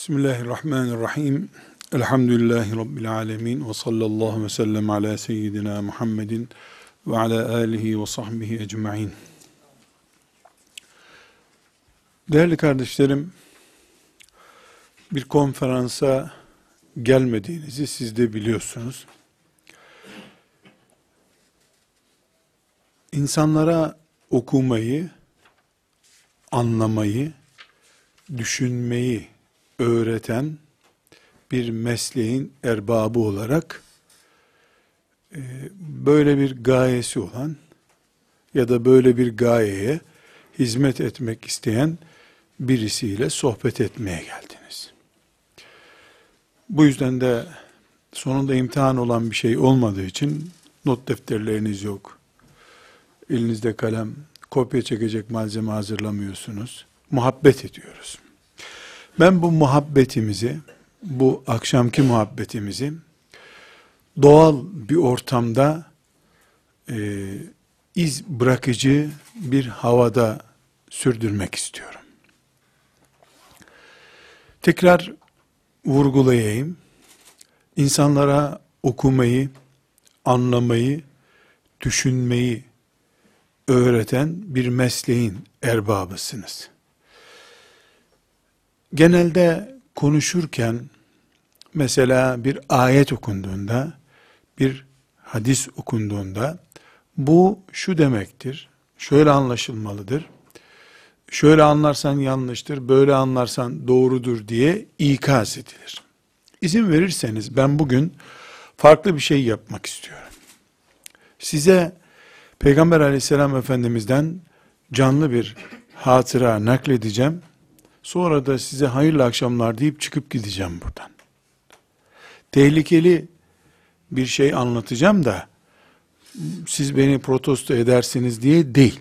Bismillahirrahmanirrahim. Elhamdülillahi Rabbil alemin. Ve sallallahu ve sellem ala seyyidina Muhammedin ve ala alihi ve sahbihi ecma'in. Değerli kardeşlerim, bir konferansa gelmediğinizi siz de biliyorsunuz. İnsanlara okumayı, anlamayı, düşünmeyi öğreten bir mesleğin erbabı olarak e, böyle bir gayesi olan ya da böyle bir gayeye hizmet etmek isteyen birisiyle sohbet etmeye geldiniz. Bu yüzden de sonunda imtihan olan bir şey olmadığı için not defterleriniz yok. Elinizde kalem, kopya çekecek malzeme hazırlamıyorsunuz. Muhabbet ediyoruz. Ben bu muhabbetimizi, bu akşamki muhabbetimizi doğal bir ortamda e, iz bırakıcı bir havada sürdürmek istiyorum. Tekrar vurgulayayım. İnsanlara okumayı, anlamayı, düşünmeyi öğreten bir mesleğin erbabısınız genelde konuşurken mesela bir ayet okunduğunda, bir hadis okunduğunda bu şu demektir. Şöyle anlaşılmalıdır. Şöyle anlarsan yanlıştır, böyle anlarsan doğrudur diye ikaz edilir. İzin verirseniz ben bugün farklı bir şey yapmak istiyorum. Size Peygamber aleyhisselam efendimizden canlı bir hatıra nakledeceğim. Sonra da size hayırlı akşamlar deyip çıkıp gideceğim buradan. Tehlikeli bir şey anlatacağım da siz beni protesto edersiniz diye değil.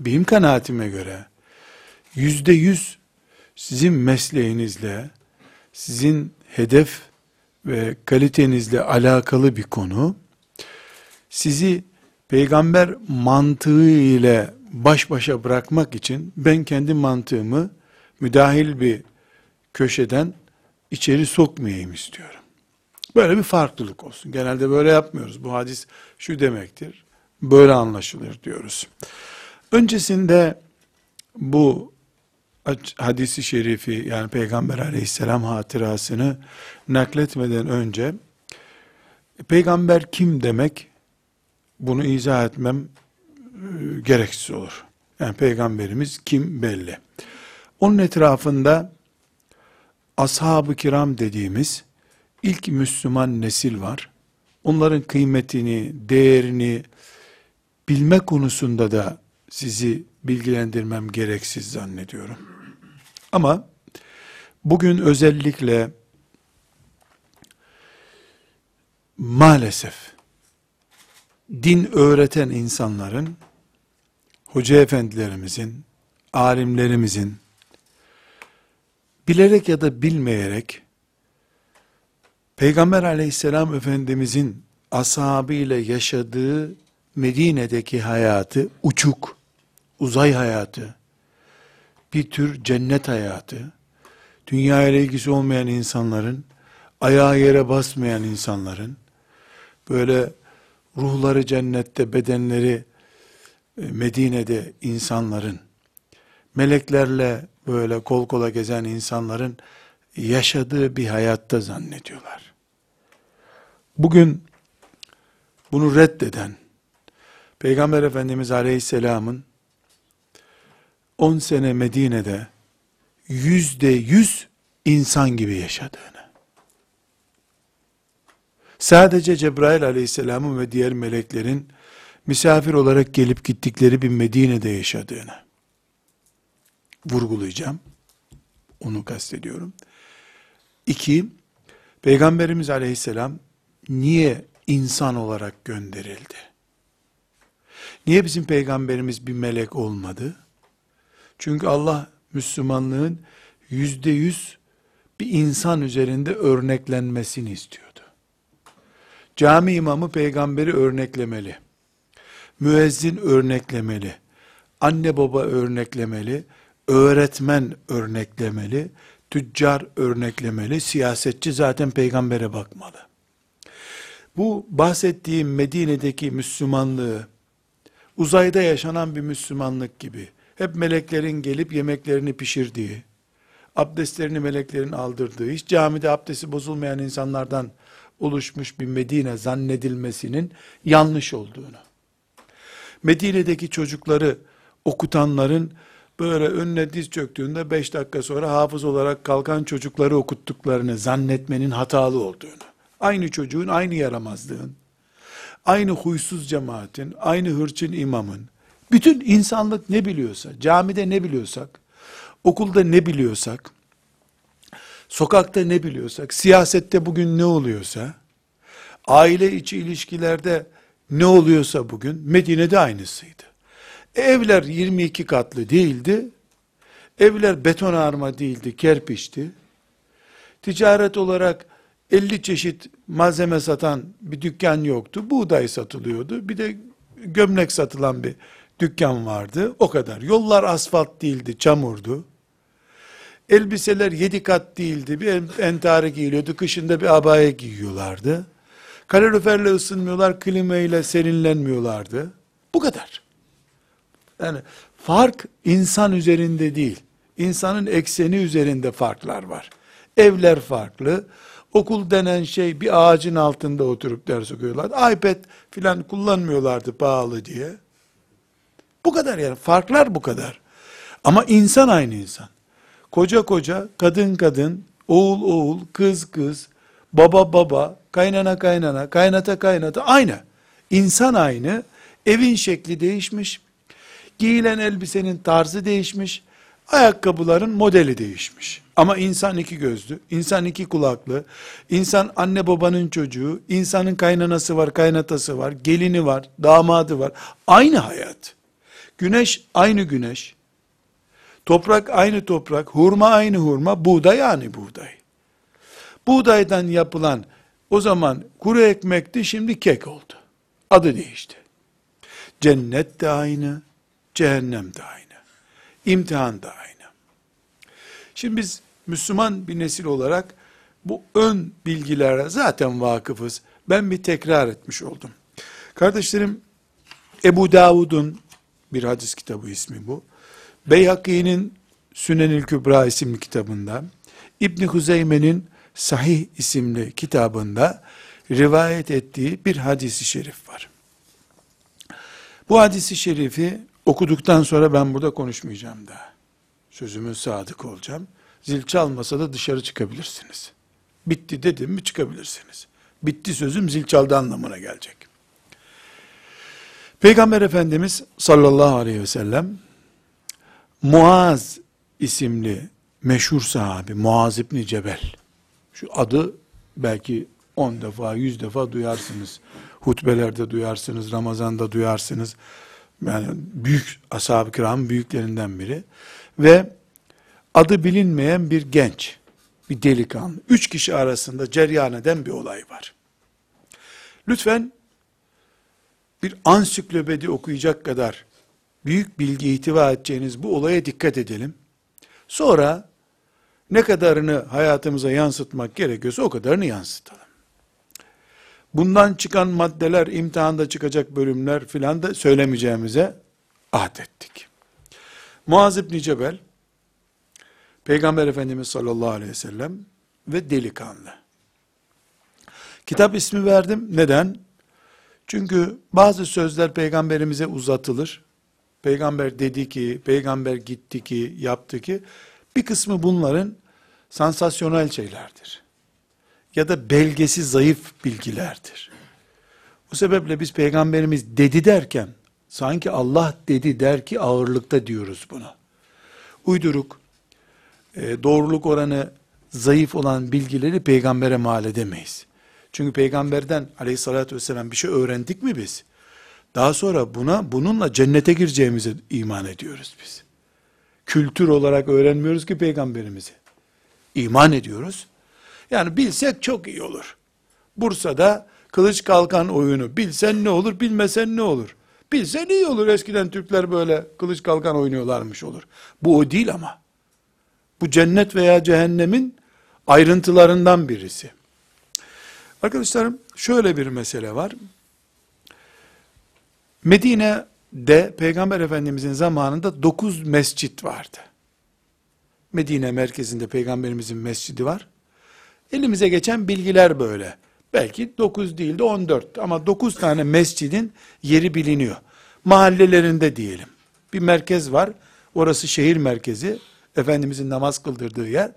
Benim kanaatime göre yüzde yüz sizin mesleğinizle, sizin hedef ve kalitenizle alakalı bir konu. Sizi peygamber mantığı ile baş başa bırakmak için ben kendi mantığımı müdahil bir köşeden içeri sokmayayım istiyorum. Böyle bir farklılık olsun. Genelde böyle yapmıyoruz. Bu hadis şu demektir. Böyle anlaşılır diyoruz. Öncesinde bu hadisi şerifi yani Peygamber aleyhisselam hatırasını nakletmeden önce peygamber kim demek bunu izah etmem e, gereksiz olur. Yani peygamberimiz kim belli. Onun etrafında ashab-ı kiram dediğimiz ilk Müslüman nesil var. Onların kıymetini, değerini bilme konusunda da sizi bilgilendirmem gereksiz zannediyorum. Ama bugün özellikle maalesef din öğreten insanların, hoca efendilerimizin, alimlerimizin, bilerek ya da bilmeyerek Peygamber aleyhisselam efendimizin ashabıyla yaşadığı Medine'deki hayatı uçuk, uzay hayatı, bir tür cennet hayatı, dünya ile ilgisi olmayan insanların, ayağı yere basmayan insanların, böyle ruhları cennette, bedenleri e, Medine'de insanların, meleklerle böyle kol kola gezen insanların yaşadığı bir hayatta zannediyorlar. Bugün bunu reddeden Peygamber Efendimiz Aleyhisselam'ın 10 sene Medine'de yüzde yüz insan gibi yaşadığını, sadece Cebrail Aleyhisselam'ın ve diğer meleklerin misafir olarak gelip gittikleri bir Medine'de yaşadığını, vurgulayacağım. Onu kastediyorum. İki, Peygamberimiz aleyhisselam niye insan olarak gönderildi? Niye bizim peygamberimiz bir melek olmadı? Çünkü Allah Müslümanlığın yüzde yüz bir insan üzerinde örneklenmesini istiyordu. Cami imamı peygamberi örneklemeli. Müezzin örneklemeli. Anne baba örneklemeli öğretmen örneklemeli, tüccar örneklemeli, siyasetçi zaten peygambere bakmalı. Bu bahsettiğim Medine'deki Müslümanlığı, uzayda yaşanan bir Müslümanlık gibi, hep meleklerin gelip yemeklerini pişirdiği, abdestlerini meleklerin aldırdığı, hiç camide abdesti bozulmayan insanlardan oluşmuş bir Medine zannedilmesinin yanlış olduğunu, Medine'deki çocukları okutanların böyle önüne diz çöktüğünde beş dakika sonra hafız olarak kalkan çocukları okuttuklarını zannetmenin hatalı olduğunu, aynı çocuğun aynı yaramazlığın, aynı huysuz cemaatin, aynı hırçın imamın, bütün insanlık ne biliyorsa, camide ne biliyorsak, okulda ne biliyorsak, sokakta ne biliyorsak, siyasette bugün ne oluyorsa, aile içi ilişkilerde ne oluyorsa bugün Medine'de aynısıydı. Evler 22 katlı değildi. Evler beton arma değildi, kerpiçti. Ticaret olarak 50 çeşit malzeme satan bir dükkan yoktu. Buğday satılıyordu. Bir de gömlek satılan bir dükkan vardı. O kadar. Yollar asfalt değildi, çamurdu. Elbiseler yedi kat değildi. Bir entari giyiliyordu. Kışında bir abaya giyiyorlardı. Kaloriferle ısınmıyorlar, klima ile serinlenmiyorlardı. Bu kadar. Yani fark insan üzerinde değil. İnsanın ekseni üzerinde farklar var. Evler farklı. Okul denen şey bir ağacın altında oturup ders okuyorlar. iPad filan kullanmıyorlardı pahalı diye. Bu kadar yani. Farklar bu kadar. Ama insan aynı insan. Koca koca, kadın kadın, oğul oğul, kız kız, baba baba, kaynana kaynana, kaynata kaynata aynı. İnsan aynı. Evin şekli değişmiş. Giyilen elbisenin tarzı değişmiş. Ayakkabıların modeli değişmiş. Ama insan iki gözlü, insan iki kulaklı, insan anne babanın çocuğu, insanın kaynanası var, kaynatası var, gelini var, damadı var. Aynı hayat. Güneş aynı güneş. Toprak aynı toprak, hurma aynı hurma, buğday aynı buğday. Buğdaydan yapılan o zaman kuru ekmekti, şimdi kek oldu. Adı değişti. Cennet de aynı, cehennem de aynı. İmtihan da aynı. Şimdi biz Müslüman bir nesil olarak bu ön bilgilere zaten vakıfız. Ben bir tekrar etmiş oldum. Kardeşlerim, Ebu Davud'un bir hadis kitabı ismi bu. Beyhaki'nin Sünenil Kübra isimli kitabında, İbni Huzeyme'nin Sahih isimli kitabında rivayet ettiği bir hadisi şerif var. Bu hadisi şerifi okuduktan sonra ben burada konuşmayacağım daha. Sözümün sadık olacağım. Zil çalmasa da dışarı çıkabilirsiniz. Bitti dedim mi çıkabilirsiniz. Bitti sözüm zil çaldı anlamına gelecek. Peygamber Efendimiz sallallahu aleyhi ve sellem Muaz isimli meşhur sahabi Muaz İbni Cebel şu adı belki 10 defa, 100 defa duyarsınız. Hutbelerde duyarsınız, Ramazan'da duyarsınız. Yani büyük ashab-ı kiram büyüklerinden biri. Ve adı bilinmeyen bir genç, bir delikanlı. Üç kişi arasında ceryan eden bir olay var. Lütfen bir ansiklopedi okuyacak kadar büyük bilgi ihtiva edeceğiniz bu olaya dikkat edelim. Sonra ne kadarını hayatımıza yansıtmak gerekiyorsa o kadarını yansıtalım. Bundan çıkan maddeler, imtihanda çıkacak bölümler filan da söylemeyeceğimize ahd ettik. Muaz İbni Cebel, Peygamber Efendimiz sallallahu aleyhi ve sellem ve delikanlı. Kitap ismi verdim. Neden? Çünkü bazı sözler peygamberimize uzatılır. Peygamber dedi ki, peygamber gitti ki, yaptı ki, bir kısmı bunların sansasyonel şeylerdir. Ya da belgesi zayıf bilgilerdir. Bu sebeple biz peygamberimiz dedi derken, sanki Allah dedi der ki ağırlıkta diyoruz bunu. Uyduruk, e, doğruluk oranı zayıf olan bilgileri peygambere mal edemeyiz. Çünkü peygamberden aleyhissalatü vesselam bir şey öğrendik mi biz? Daha sonra buna bununla cennete gireceğimize iman ediyoruz biz kültür olarak öğrenmiyoruz ki peygamberimizi. İman ediyoruz. Yani bilsek çok iyi olur. Bursa'da kılıç kalkan oyunu bilsen ne olur, bilmesen ne olur? Bilsen iyi olur. Eskiden Türkler böyle kılıç kalkan oynuyorlarmış olur. Bu o değil ama. Bu cennet veya cehennemin ayrıntılarından birisi. Arkadaşlarım şöyle bir mesele var. Medine'de Peygamber Efendimizin zamanında dokuz mescit vardı. Medine merkezinde Peygamberimizin mescidi var. Elimize geçen bilgiler böyle. Belki 9 değil de 14 ama 9 tane mescidin yeri biliniyor. Mahallelerinde diyelim. Bir merkez var. Orası şehir merkezi. Efendimizin namaz kıldırdığı yer.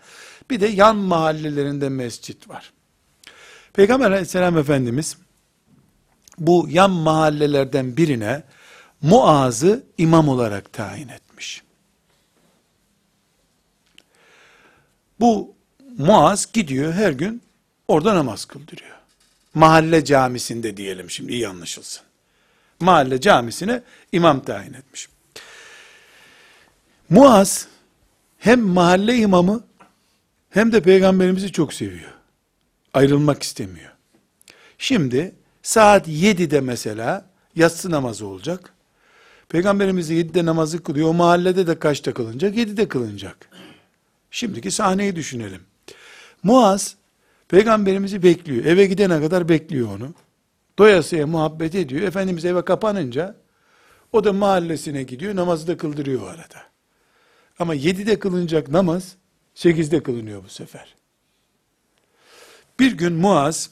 Bir de yan mahallelerinde mescit var. Peygamber aleyhisselam Efendimiz bu yan mahallelerden birine Muaz'ı imam olarak tayin etmiş. Bu Muaz gidiyor her gün orada namaz kıldırıyor. Mahalle camisinde diyelim şimdi iyi anlaşılsın. Mahalle camisine imam tayin etmiş. Muaz hem mahalle imamı hem de peygamberimizi çok seviyor. Ayrılmak istemiyor. Şimdi saat 7'de mesela yatsı namazı olacak. Peygamberimiz 7'de namazı kılıyor. O mahallede de kaçta kılınacak? 7'de kılınacak. Şimdiki sahneyi düşünelim. Muaz peygamberimizi bekliyor. Eve gidene kadar bekliyor onu. Doyasıya muhabbet ediyor. Efendimiz eve kapanınca o da mahallesine gidiyor. Namazı da kıldırıyor arada. Ama 7'de kılınacak namaz 8'de kılınıyor bu sefer. Bir gün Muaz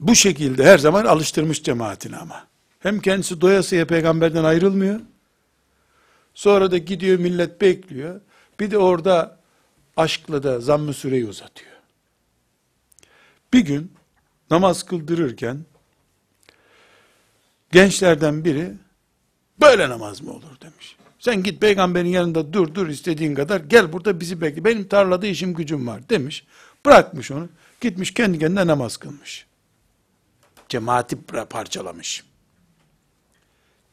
bu şekilde her zaman alıştırmış cemaatini ama. Hem kendisi doyasıya peygamberden ayrılmıyor. Sonra da gidiyor millet bekliyor. Bir de orada aşkla da zamm-ı süreyi uzatıyor. Bir gün namaz kıldırırken gençlerden biri böyle namaz mı olur demiş. Sen git peygamberin yanında dur dur istediğin kadar gel burada bizi bekle. Benim tarlada işim gücüm var demiş. Bırakmış onu. Gitmiş kendi kendine namaz kılmış. Cemaati parçalamış.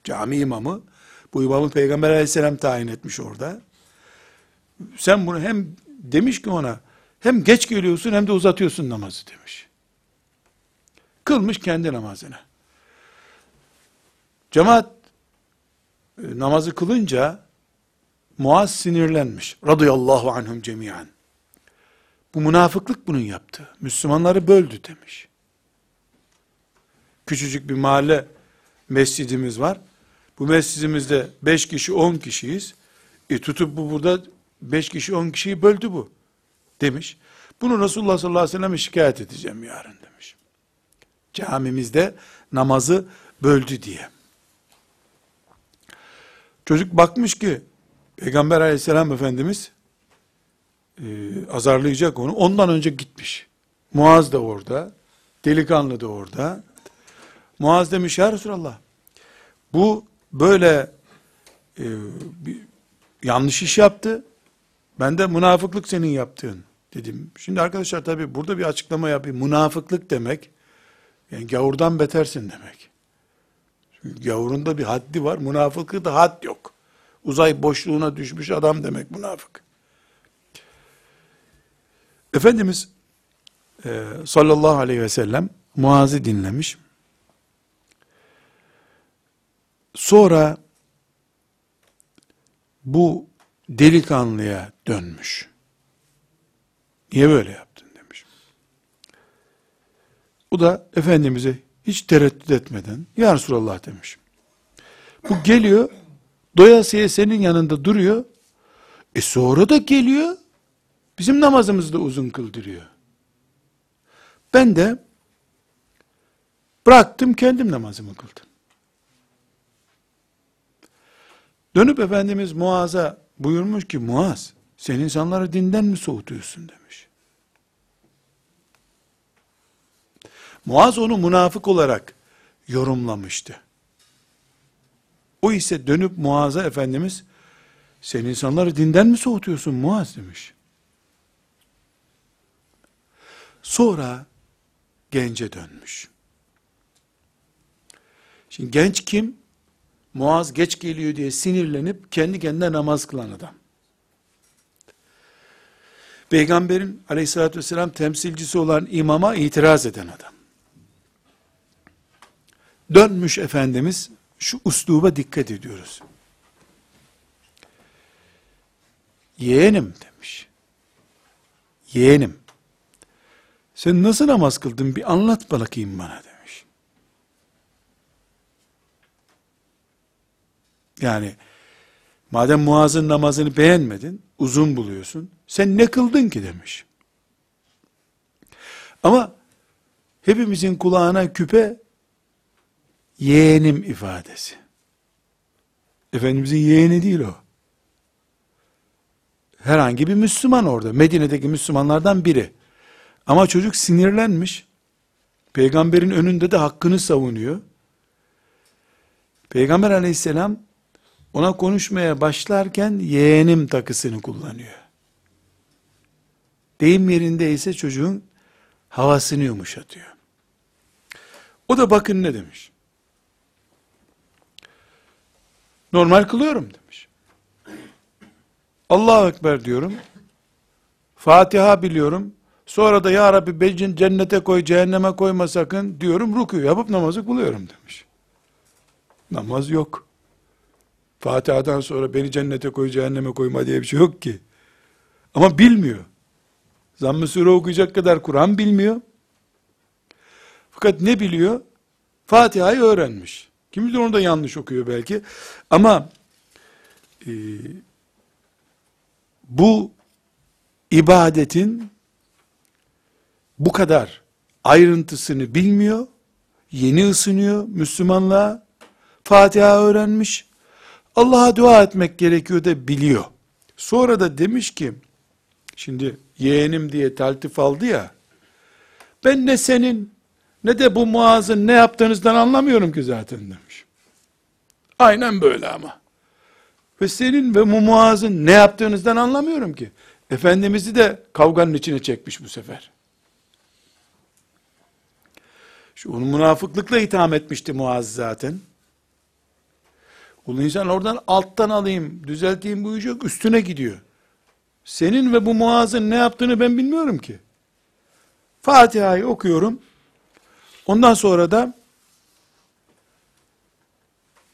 Cami imamı bu imamı peygamber aleyhisselam tayin etmiş orada. Sen bunu hem demiş ki ona hem geç geliyorsun hem de uzatıyorsun namazı demiş. Kılmış kendi namazını. Cemaat e, namazı kılınca Muaz sinirlenmiş. Radıyallahu anhum cemiyen. Bu münafıklık bunun yaptı. Müslümanları böldü demiş. Küçücük bir mahalle mescidimiz var. Bu mescidimizde 5 kişi 10 kişiyiz. E tutup bu burada 5 kişi 10 kişiyi böldü bu. Demiş. Bunu Resulullah sallallahu aleyhi ve sellem'e şikayet edeceğim yarın demiş. Camimizde namazı böldü diye. Çocuk bakmış ki Peygamber aleyhisselam efendimiz e, azarlayacak onu. Ondan önce gitmiş. Muaz da orada. Delikanlı da orada. Muaz demiş ya Resulallah bu böyle e, bir, yanlış iş yaptı. Ben de münafıklık senin yaptığın dedim. Şimdi arkadaşlar tabi burada bir açıklama yapayım. Münafıklık demek yani gavurdan betersin demek. Çünkü gavurun da bir haddi var. Münafıklığı da had yok. Uzay boşluğuna düşmüş adam demek münafık. Efendimiz e, sallallahu aleyhi ve sellem Muaz'ı dinlemiş. Sonra bu delikanlıya dönmüş. Niye böyle yaptın demiş. Bu da Efendimiz'e hiç tereddüt etmeden Ya Resulallah demiş. Bu geliyor doyasıya senin yanında duruyor. E sonra da geliyor bizim namazımızı da uzun kıldırıyor. Ben de bıraktım kendim namazımı kıldım. Dönüp Efendimiz Muaz'a buyurmuş ki Muaz sen insanları dinden mi soğutuyorsun demiş. Muaz onu münafık olarak yorumlamıştı. O ise dönüp Muaz'a Efendimiz sen insanları dinden mi soğutuyorsun Muaz demiş. Sonra gence dönmüş. Şimdi genç kim? Muaz geç geliyor diye sinirlenip kendi kendine namaz kılan adam. Peygamberin aleyhissalatü vesselam temsilcisi olan imama itiraz eden adam. Dönmüş Efendimiz şu usluba dikkat ediyoruz. Yeğenim demiş. Yeğenim. Sen nasıl namaz kıldın bir anlat bakayım bana demiş. Yani madem Muaz'ın namazını beğenmedin, uzun buluyorsun. Sen ne kıldın ki demiş. Ama hepimizin kulağına küpe yeğenim ifadesi. Efendimizin yeğeni değil o. Herhangi bir Müslüman orada. Medine'deki Müslümanlardan biri. Ama çocuk sinirlenmiş. Peygamberin önünde de hakkını savunuyor. Peygamber aleyhisselam ona konuşmaya başlarken yeğenim takısını kullanıyor. Deyim yerinde ise çocuğun havasını yumuşatıyor. O da bakın ne demiş. Normal kılıyorum demiş. Allahu Ekber diyorum. Fatiha biliyorum. Sonra da ya Rabbi beni cennete koy, cehenneme koyma sakın diyorum. Ruku yapıp namazı kılıyorum demiş. Namaz yok. Fatiha'dan sonra beni cennete koy, cehenneme koyma diye bir şey yok ki. Ama bilmiyor. Zamm-ı Sure okuyacak kadar Kur'an bilmiyor. Fakat ne biliyor? Fatiha'yı öğrenmiş. Kim bilir onu da yanlış okuyor belki. Ama e, bu ibadetin bu kadar ayrıntısını bilmiyor, yeni ısınıyor Müslümanlığa, Fatiha öğrenmiş, Allah'a dua etmek gerekiyor da biliyor. Sonra da demiş ki, şimdi yeğenim diye taltif aldı ya, ben ne senin ne de bu muazın ne yaptığınızdan anlamıyorum ki zaten demiş. Aynen böyle ama. Ve senin ve bu muazın ne yaptığınızdan anlamıyorum ki. Efendimiz'i de kavganın içine çekmiş bu sefer. Şu onu münafıklıkla itham etmişti Muaz zaten. Ulu insan oradan alttan alayım, düzelteyim bu yok, üstüne gidiyor. Senin ve bu Muaz'ın ne yaptığını ben bilmiyorum ki. Fatiha'yı okuyorum. Ondan sonra da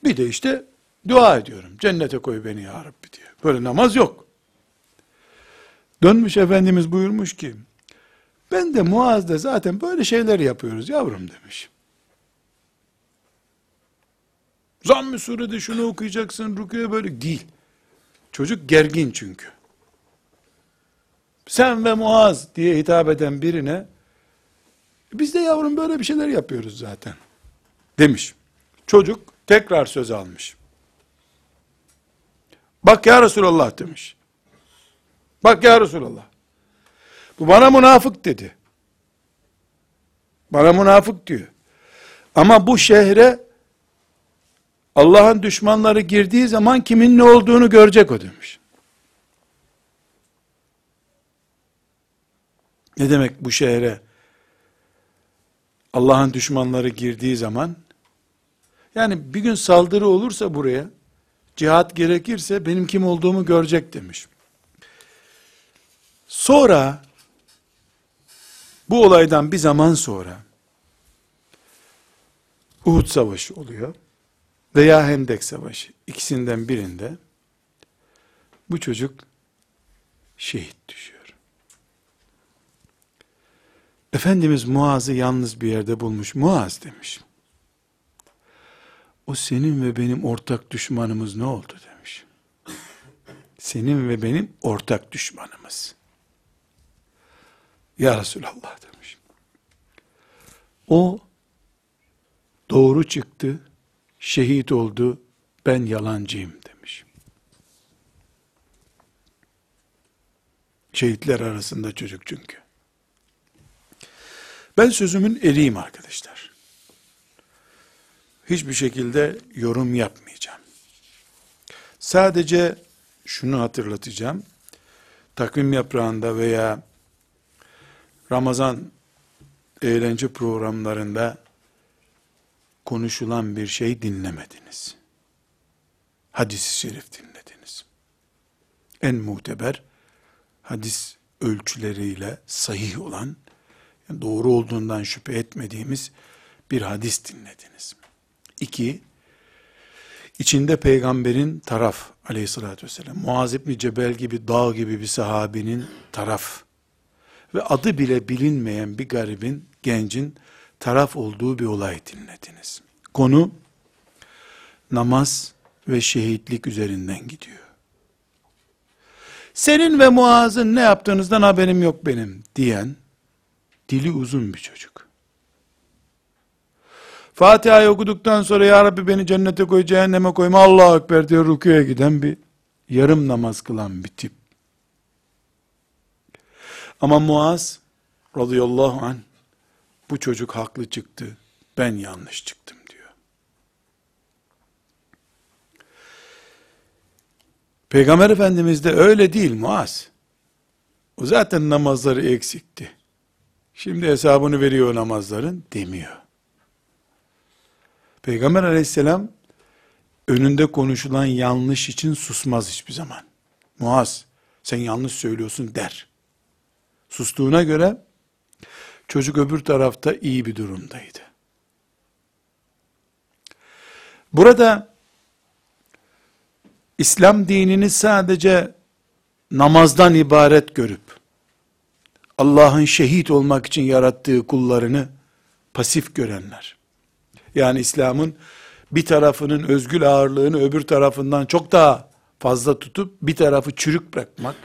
bir de işte dua ediyorum. Cennete koy beni ya Rabbi diye. Böyle namaz yok. Dönmüş Efendimiz buyurmuş ki, ben de Muaz'da zaten böyle şeyler yapıyoruz yavrum demiş. Zamm-ı surede şunu okuyacaksın, rüküye böyle değil. Çocuk gergin çünkü. Sen ve Muaz diye hitap eden birine, biz de yavrum böyle bir şeyler yapıyoruz zaten. Demiş. Çocuk tekrar söz almış. Bak ya Resulallah demiş. Bak ya Resulallah. Bu bana münafık dedi. Bana münafık diyor. Ama bu şehre Allah'ın düşmanları girdiği zaman kimin ne olduğunu görecek o demiş. Ne demek bu şehre Allah'ın düşmanları girdiği zaman yani bir gün saldırı olursa buraya cihat gerekirse benim kim olduğumu görecek demiş. Sonra bu olaydan bir zaman sonra Uhud Savaşı oluyor veya Hendek Savaşı ikisinden birinde bu çocuk şehit düşüyor. Efendimiz Muaz'ı yalnız bir yerde bulmuş. Muaz demiş. O senin ve benim ortak düşmanımız ne oldu demiş. Senin ve benim ortak düşmanımız. Ya Resulallah demiş. O doğru çıktı, şehit oldu, ben yalancıyım demiş. Şehitler arasında çocuk çünkü. Ben sözümün eriyim arkadaşlar. Hiçbir şekilde yorum yapmayacağım. Sadece şunu hatırlatacağım. Takvim yaprağında veya Ramazan eğlence programlarında konuşulan bir şey dinlemediniz. Hadis-i şerif dinlediniz. En muteber hadis ölçüleriyle sahih olan, doğru olduğundan şüphe etmediğimiz bir hadis dinlediniz. İki, içinde peygamberin taraf aleyhissalatü vesselam, Muaz İbni Cebel gibi dağ gibi bir sahabinin taraf ve adı bile bilinmeyen bir garibin, gencin taraf olduğu bir olay dinlediniz. Konu namaz ve şehitlik üzerinden gidiyor. Senin ve Muaz'ın ne yaptığınızdan haberim yok benim diyen dili uzun bir çocuk. Fatiha'yı okuduktan sonra Ya Rabbi beni cennete koy, cehenneme koyma, Allahu Ekber diye rüküye giden bir yarım namaz kılan bir tip. Ama Muaz radıyallahu anh bu çocuk haklı çıktı, ben yanlış çıktım diyor. Peygamber Efendimiz de öyle değil Muaz. O zaten namazları eksikti. Şimdi hesabını veriyor namazların demiyor. Peygamber aleyhisselam önünde konuşulan yanlış için susmaz hiçbir zaman. Muaz sen yanlış söylüyorsun der. Sustuğuna göre çocuk öbür tarafta iyi bir durumdaydı. Burada İslam dinini sadece namazdan ibaret görüp Allah'ın şehit olmak için yarattığı kullarını pasif görenler. Yani İslam'ın bir tarafının özgül ağırlığını öbür tarafından çok daha fazla tutup bir tarafı çürük bırakmak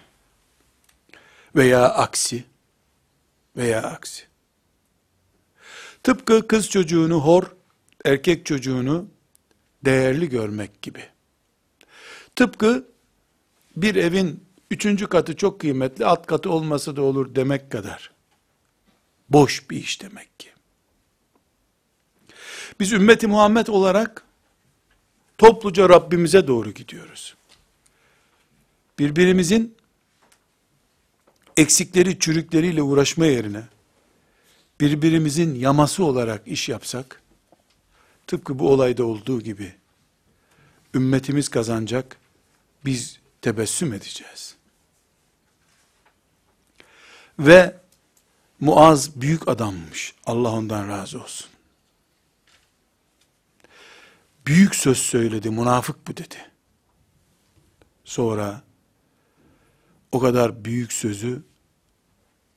veya aksi veya aksi. Tıpkı kız çocuğunu hor, erkek çocuğunu değerli görmek gibi. Tıpkı bir evin üçüncü katı çok kıymetli, alt katı olmasa da olur demek kadar. Boş bir iş demek ki. Biz ümmeti Muhammed olarak topluca Rabbimize doğru gidiyoruz. Birbirimizin eksikleri, çürükleriyle uğraşma yerine birbirimizin yaması olarak iş yapsak, tıpkı bu olayda olduğu gibi ümmetimiz kazanacak, biz tebessüm edeceğiz. Ve Muaz büyük adammış. Allah ondan razı olsun. Büyük söz söyledi, münafık bu dedi. Sonra o kadar büyük sözü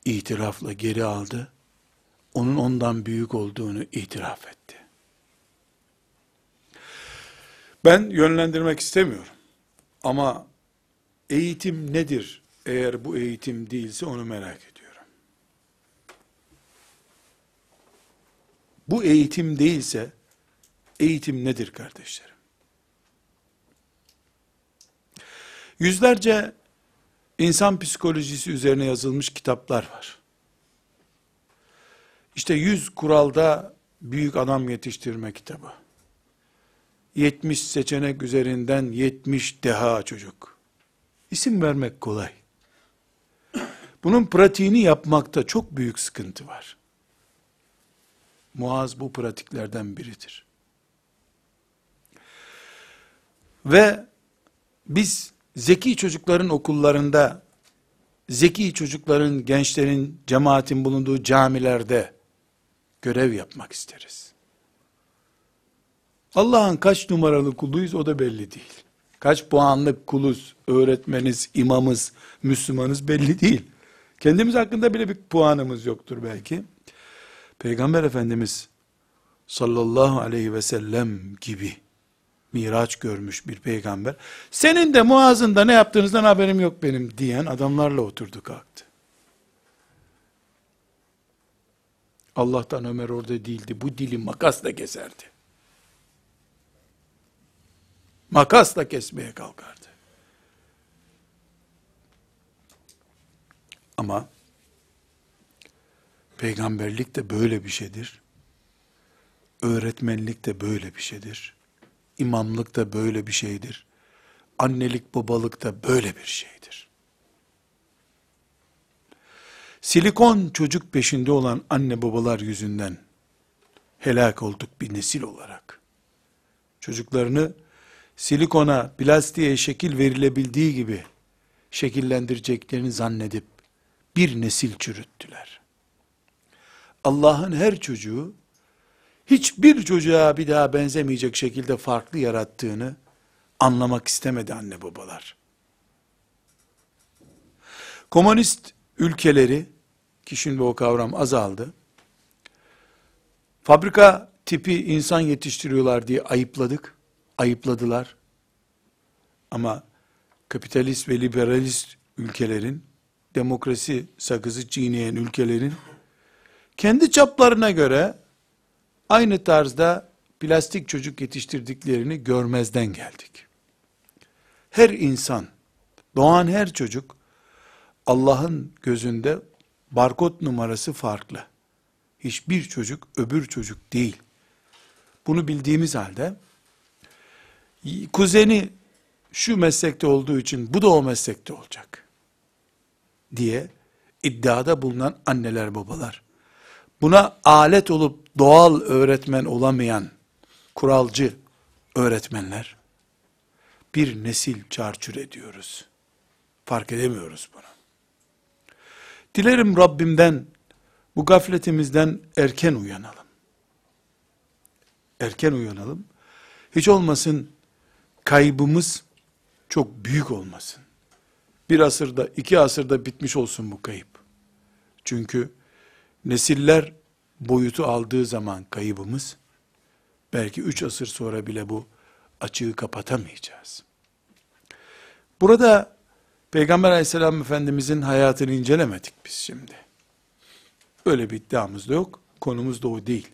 itirafla geri aldı. Onun ondan büyük olduğunu itiraf etti. Ben yönlendirmek istemiyorum. Ama eğitim nedir? Eğer bu eğitim değilse onu merak ediyorum. Bu eğitim değilse eğitim nedir kardeşlerim? Yüzlerce insan psikolojisi üzerine yazılmış kitaplar var. İşte yüz kuralda büyük adam yetiştirme kitabı. 70 seçenek üzerinden 70 deha çocuk. İsim vermek kolay. Bunun pratiğini yapmakta çok büyük sıkıntı var. Muaz bu pratiklerden biridir. Ve biz zeki çocukların okullarında, zeki çocukların, gençlerin, cemaatin bulunduğu camilerde görev yapmak isteriz. Allah'ın kaç numaralı kuluyuz o da belli değil. Kaç puanlık kuluz, öğretmeniz, imamız, Müslümanız belli değil. Kendimiz hakkında bile bir puanımız yoktur belki. Peygamber Efendimiz sallallahu aleyhi ve sellem gibi miraç görmüş bir peygamber. Senin de muazında ne yaptığınızdan haberim yok benim diyen adamlarla oturdu kalktı. Allah'tan Ömer orada değildi. Bu dili makasla keserdi. Makasla kesmeye kalkardı. Ama peygamberlik de böyle bir şeydir. Öğretmenlik de böyle bir şeydir. İmamlık da böyle bir şeydir. Annelik babalık da böyle bir şeydir. Silikon çocuk peşinde olan anne babalar yüzünden helak olduk bir nesil olarak. Çocuklarını silikona, plastiğe şekil verilebildiği gibi şekillendireceklerini zannedip bir nesil çürüttüler. Allah'ın her çocuğu hiçbir çocuğa bir daha benzemeyecek şekilde farklı yarattığını anlamak istemedi anne babalar. Komünist ülkeleri, ki şimdi o kavram azaldı, fabrika tipi insan yetiştiriyorlar diye ayıpladık, ayıpladılar. Ama kapitalist ve liberalist ülkelerin, demokrasi sakızı çiğneyen ülkelerin, kendi çaplarına göre aynı tarzda plastik çocuk yetiştirdiklerini görmezden geldik. Her insan, doğan her çocuk, Allah'ın gözünde barkod numarası farklı. Hiçbir çocuk öbür çocuk değil. Bunu bildiğimiz halde, kuzeni şu meslekte olduğu için bu da o meslekte olacak diye iddiada bulunan anneler babalar. Buna alet olup doğal öğretmen olamayan kuralcı öğretmenler bir nesil çarçur ediyoruz. Fark edemiyoruz bunu. Dilerim Rabbimden bu gafletimizden erken uyanalım. Erken uyanalım. Hiç olmasın kaybımız çok büyük olmasın. Bir asırda, iki asırda bitmiş olsun bu kayıp. Çünkü nesiller boyutu aldığı zaman kaybımız, belki üç asır sonra bile bu açığı kapatamayacağız. Burada Peygamber aleyhisselam efendimizin hayatını incelemedik biz şimdi. Öyle bir iddiamız da yok. Konumuz da o değil.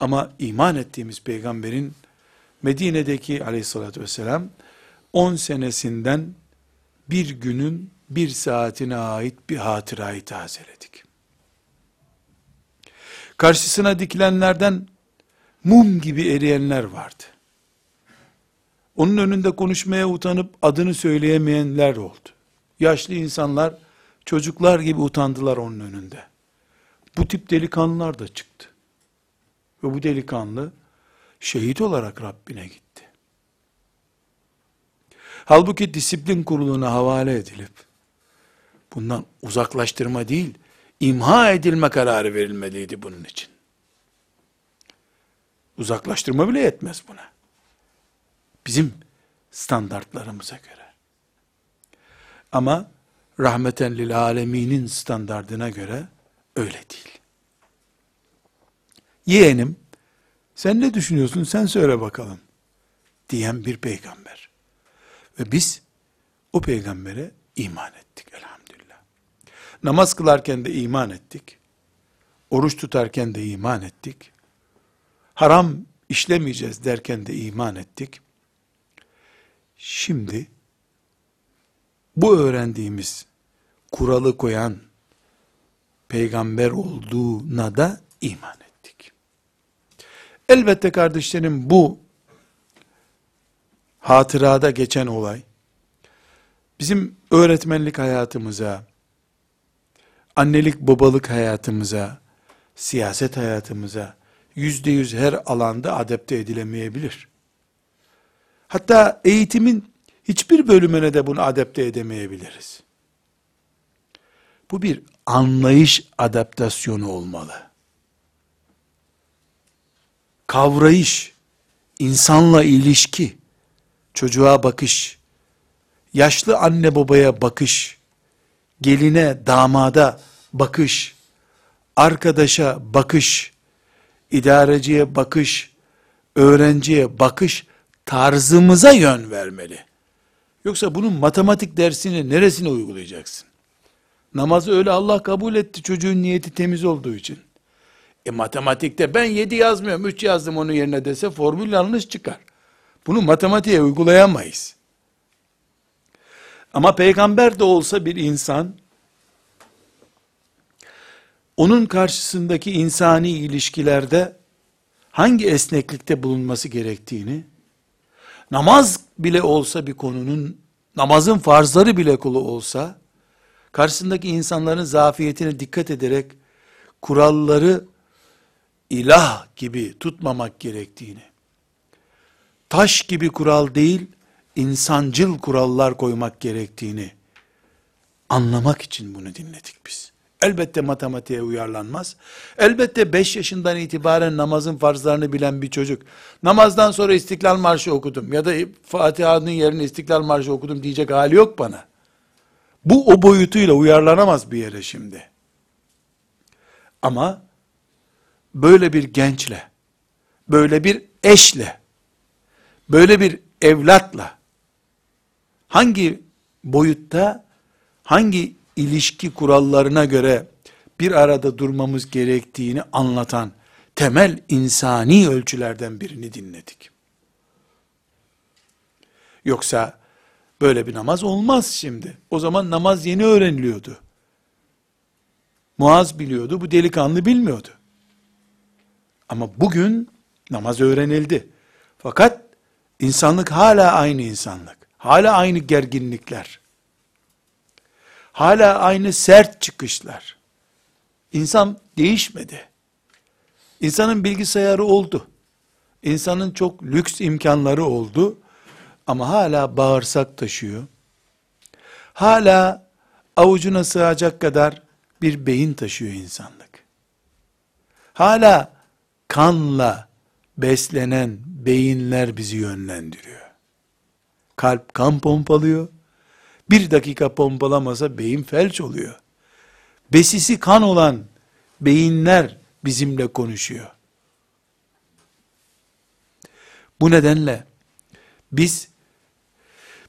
Ama iman ettiğimiz peygamberin Medine'deki aleyhissalatü vesselam 10 senesinden bir günün bir saatine ait bir hatırayı tazeledik. Karşısına dikilenlerden mum gibi eriyenler vardı. Onun önünde konuşmaya utanıp adını söyleyemeyenler oldu. Yaşlı insanlar çocuklar gibi utandılar onun önünde. Bu tip delikanlılar da çıktı. Ve bu delikanlı şehit olarak Rabbine gitti. Halbuki disiplin kuruluna havale edilip bundan uzaklaştırma değil, imha edilme kararı verilmeliydi bunun için. Uzaklaştırma bile yetmez buna. Bizim standartlarımıza göre. Ama rahmeten lil aleminin standardına göre öyle değil. Yeğenim, sen ne düşünüyorsun sen söyle bakalım diyen bir peygamber. Ve biz o peygambere iman ettik elhamdülillah. Namaz kılarken de iman ettik. Oruç tutarken de iman ettik. Haram işlemeyeceğiz derken de iman ettik. Şimdi bu öğrendiğimiz kuralı koyan peygamber olduğuna da iman ettik. Elbette kardeşlerim bu hatırada geçen olay bizim öğretmenlik hayatımıza, annelik babalık hayatımıza, siyaset hayatımıza yüzde yüz her alanda adapte edilemeyebilir. Hatta eğitimin hiçbir bölümüne de bunu adapte edemeyebiliriz. Bu bir anlayış adaptasyonu olmalı. Kavrayış, insanla ilişki, çocuğa bakış, yaşlı anne babaya bakış, geline, damada bakış, arkadaşa bakış, idareciye bakış, öğrenciye bakış tarzımıza yön vermeli. Yoksa bunun matematik dersini neresine uygulayacaksın? Namazı öyle Allah kabul etti çocuğun niyeti temiz olduğu için. E matematikte ben 7 yazmıyorum 3 yazdım onun yerine dese formül yanlış çıkar. Bunu matematiğe uygulayamayız. Ama peygamber de olsa bir insan, onun karşısındaki insani ilişkilerde hangi esneklikte bulunması gerektiğini, namaz bile olsa bir konunun, namazın farzları bile kulu olsa, karşısındaki insanların zafiyetine dikkat ederek, kuralları ilah gibi tutmamak gerektiğini, taş gibi kural değil, insancıl kurallar koymak gerektiğini anlamak için bunu dinledik biz. Elbette matematiğe uyarlanmaz. Elbette 5 yaşından itibaren namazın farzlarını bilen bir çocuk, namazdan sonra İstiklal Marşı okudum ya da Fatiha'nın yerine İstiklal Marşı okudum diyecek hali yok bana. Bu o boyutuyla uyarlanamaz bir yere şimdi. Ama böyle bir gençle, böyle bir eşle, böyle bir evlatla hangi boyutta, hangi ilişki kurallarına göre bir arada durmamız gerektiğini anlatan temel insani ölçülerden birini dinledik. Yoksa böyle bir namaz olmaz şimdi. O zaman namaz yeni öğreniliyordu. Muaz biliyordu, bu delikanlı bilmiyordu. Ama bugün namaz öğrenildi. Fakat insanlık hala aynı insanlık. Hala aynı gerginlikler. Hala aynı sert çıkışlar. İnsan değişmedi. İnsanın bilgisayarı oldu. İnsanın çok lüks imkanları oldu. Ama hala bağırsak taşıyor. Hala avucuna sığacak kadar bir beyin taşıyor insanlık. Hala kanla beslenen beyinler bizi yönlendiriyor. Kalp kan pompalıyor. Bir dakika pompalamasa beyin felç oluyor. Besisi kan olan beyinler bizimle konuşuyor. Bu nedenle biz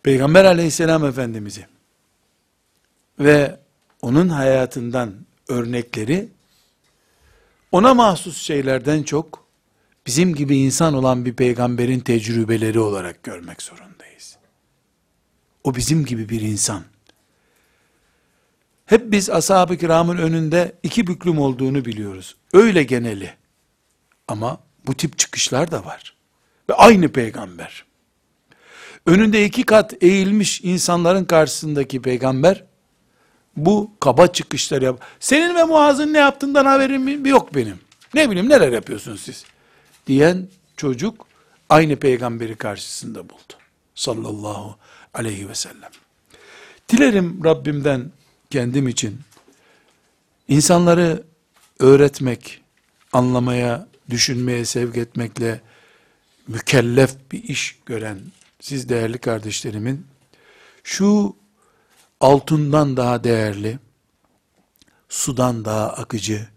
Peygamber aleyhisselam efendimizi ve onun hayatından örnekleri ona mahsus şeylerden çok bizim gibi insan olan bir peygamberin tecrübeleri olarak görmek zorundayız. O bizim gibi bir insan. Hep biz ashab-ı kiramın önünde iki büklüm olduğunu biliyoruz. Öyle geneli. Ama bu tip çıkışlar da var. Ve aynı peygamber. Önünde iki kat eğilmiş insanların karşısındaki peygamber, bu kaba çıkışlar yap. Senin ve Muaz'ın ne yaptığından haberim yok benim. Ne bileyim neler yapıyorsunuz siz? Diyen çocuk aynı peygamberi karşısında buldu. Sallallahu aleyhi ve sellem. Dilerim Rabbimden kendim için insanları öğretmek, anlamaya, düşünmeye sevk etmekle mükellef bir iş gören siz değerli kardeşlerimin şu altından daha değerli, sudan daha akıcı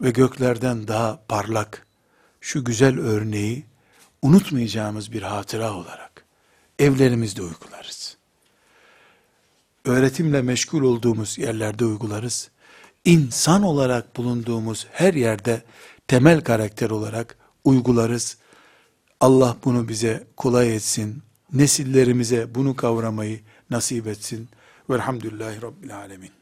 ve göklerden daha parlak şu güzel örneği unutmayacağımız bir hatıra olarak evlerimizde uygularız. Öğretimle meşgul olduğumuz yerlerde uygularız. İnsan olarak bulunduğumuz her yerde temel karakter olarak uygularız. Allah bunu bize kolay etsin. Nesillerimize bunu kavramayı nasip etsin. Velhamdülillahi Rabbil Alemin.